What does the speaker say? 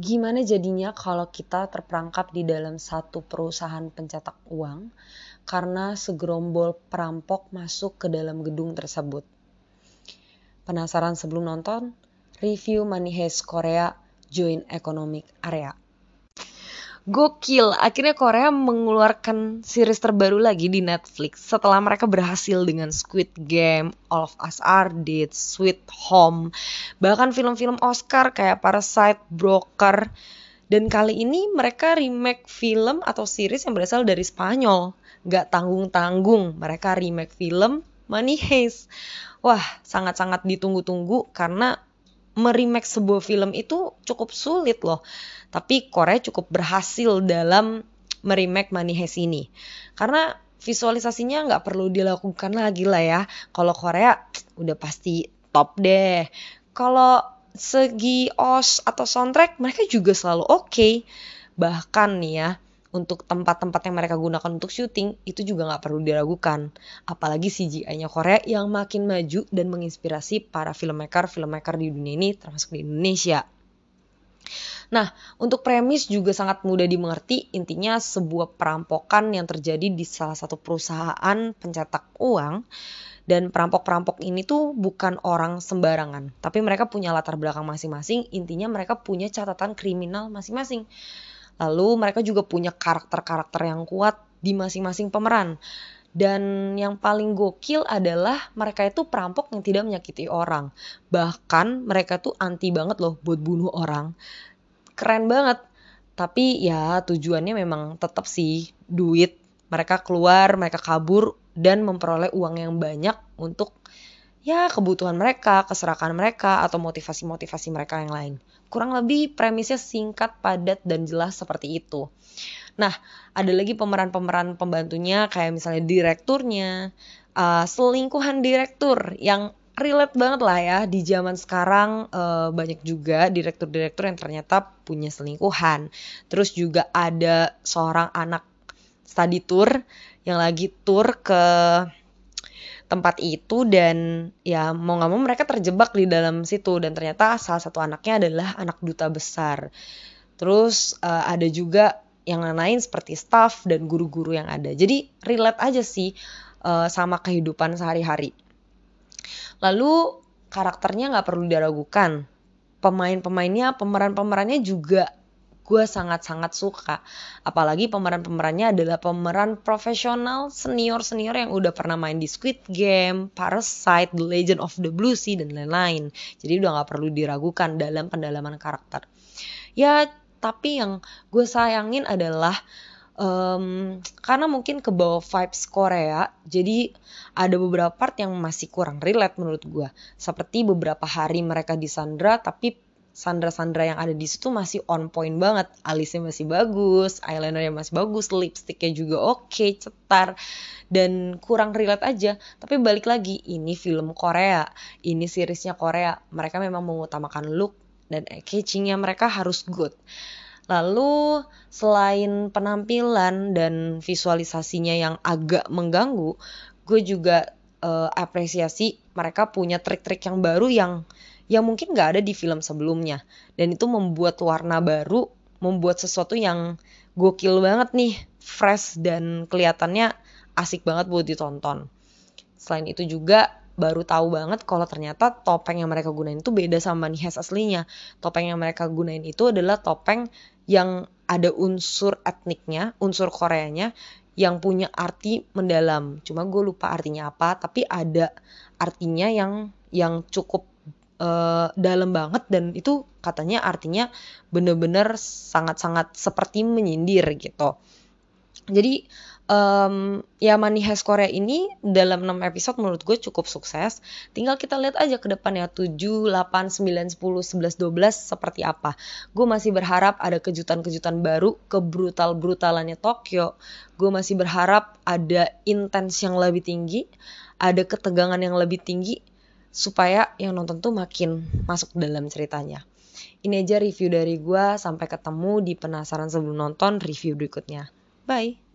gimana jadinya kalau kita terperangkap di dalam satu perusahaan pencetak uang karena segerombol perampok masuk ke dalam gedung tersebut. Penasaran sebelum nonton? Review Money Heist Korea Joint Economic Area. Gokil, akhirnya Korea mengeluarkan series terbaru lagi di Netflix setelah mereka berhasil dengan Squid Game, All of Us Are Dead, Sweet Home, bahkan film-film Oscar kayak Parasite, Broker, dan kali ini mereka remake film atau series yang berasal dari Spanyol. Gak tanggung-tanggung, mereka remake film Money Heist. Wah, sangat-sangat ditunggu-tunggu karena meremake sebuah film itu cukup sulit loh tapi Korea cukup berhasil dalam meremake Money Heist ini. Karena visualisasinya nggak perlu dilakukan lagi lah ya. Kalau Korea udah pasti top deh. Kalau segi os atau soundtrack mereka juga selalu oke. Okay. Bahkan nih ya, untuk tempat-tempat yang mereka gunakan untuk syuting itu juga nggak perlu diragukan. Apalagi CGI-nya Korea yang makin maju dan menginspirasi para filmmaker-filmmaker di dunia ini termasuk di Indonesia. Nah, untuk premis juga sangat mudah dimengerti. Intinya sebuah perampokan yang terjadi di salah satu perusahaan pencetak uang. Dan perampok-perampok ini tuh bukan orang sembarangan. Tapi mereka punya latar belakang masing-masing. Intinya mereka punya catatan kriminal masing-masing. Lalu mereka juga punya karakter-karakter yang kuat di masing-masing pemeran. Dan yang paling gokil adalah mereka itu perampok yang tidak menyakiti orang. Bahkan mereka tuh anti banget loh buat bunuh orang keren banget tapi ya tujuannya memang tetap sih duit mereka keluar mereka kabur dan memperoleh uang yang banyak untuk ya kebutuhan mereka keserakan mereka atau motivasi-motivasi mereka yang lain. Kurang lebih premisnya singkat padat dan jelas seperti itu. Nah ada lagi pemeran-pemeran pembantunya kayak misalnya direkturnya. Uh, selingkuhan direktur yang relate banget lah ya di zaman sekarang uh, banyak juga direktur-direktur yang ternyata punya selingkuhan. Terus juga ada seorang anak study tour yang lagi tour ke tempat itu dan ya mau nggak mau mereka terjebak di dalam situ dan ternyata salah satu anaknya adalah anak duta besar. Terus uh, ada juga yang lain seperti staff dan guru-guru yang ada. Jadi relate aja sih uh, sama kehidupan sehari-hari. Lalu karakternya nggak perlu diragukan. Pemain-pemainnya, pemeran-pemerannya juga gue sangat-sangat suka. Apalagi pemeran-pemerannya adalah pemeran profesional senior-senior yang udah pernah main di Squid Game, Parasite, The Legend of the Blue Sea, dan lain-lain. Jadi udah gak perlu diragukan dalam pendalaman karakter. Ya, tapi yang gue sayangin adalah um, karena mungkin ke bawah vibes Korea jadi ada beberapa part yang masih kurang relate menurut gue seperti beberapa hari mereka di Sandra tapi Sandra-Sandra yang ada di situ masih on point banget. Alisnya masih bagus eyelinernya masih bagus lipsticknya juga oke okay, cetar dan kurang relate aja. Tapi balik lagi ini film Korea ini seriesnya Korea. Mereka memang mengutamakan look dan catchingnya mereka harus good. Lalu selain penampilan dan visualisasinya yang agak mengganggu, gue juga uh, apresiasi mereka punya trik-trik yang baru yang yang mungkin nggak ada di film sebelumnya. Dan itu membuat warna baru, membuat sesuatu yang gokil banget nih, fresh dan kelihatannya asik banget buat ditonton. Selain itu juga baru tahu banget kalau ternyata topeng yang mereka gunain itu beda sama Nihes aslinya. Topeng yang mereka gunain itu adalah topeng yang ada unsur etniknya, unsur Koreanya yang punya arti mendalam. Cuma gue lupa artinya apa, tapi ada artinya yang yang cukup uh, dalam banget dan itu katanya artinya bener-bener sangat-sangat seperti menyindir gitu. Jadi um, ya Money Heist Korea ini dalam 6 episode menurut gue cukup sukses. Tinggal kita lihat aja ke depan ya 7, 8, 9, 10, 11, 12 seperti apa. Gue masih berharap ada kejutan-kejutan baru ke brutal-brutalannya Tokyo. Gue masih berharap ada intens yang lebih tinggi, ada ketegangan yang lebih tinggi supaya yang nonton tuh makin masuk dalam ceritanya. Ini aja review dari gue. Sampai ketemu di penasaran sebelum nonton review berikutnya. Bye.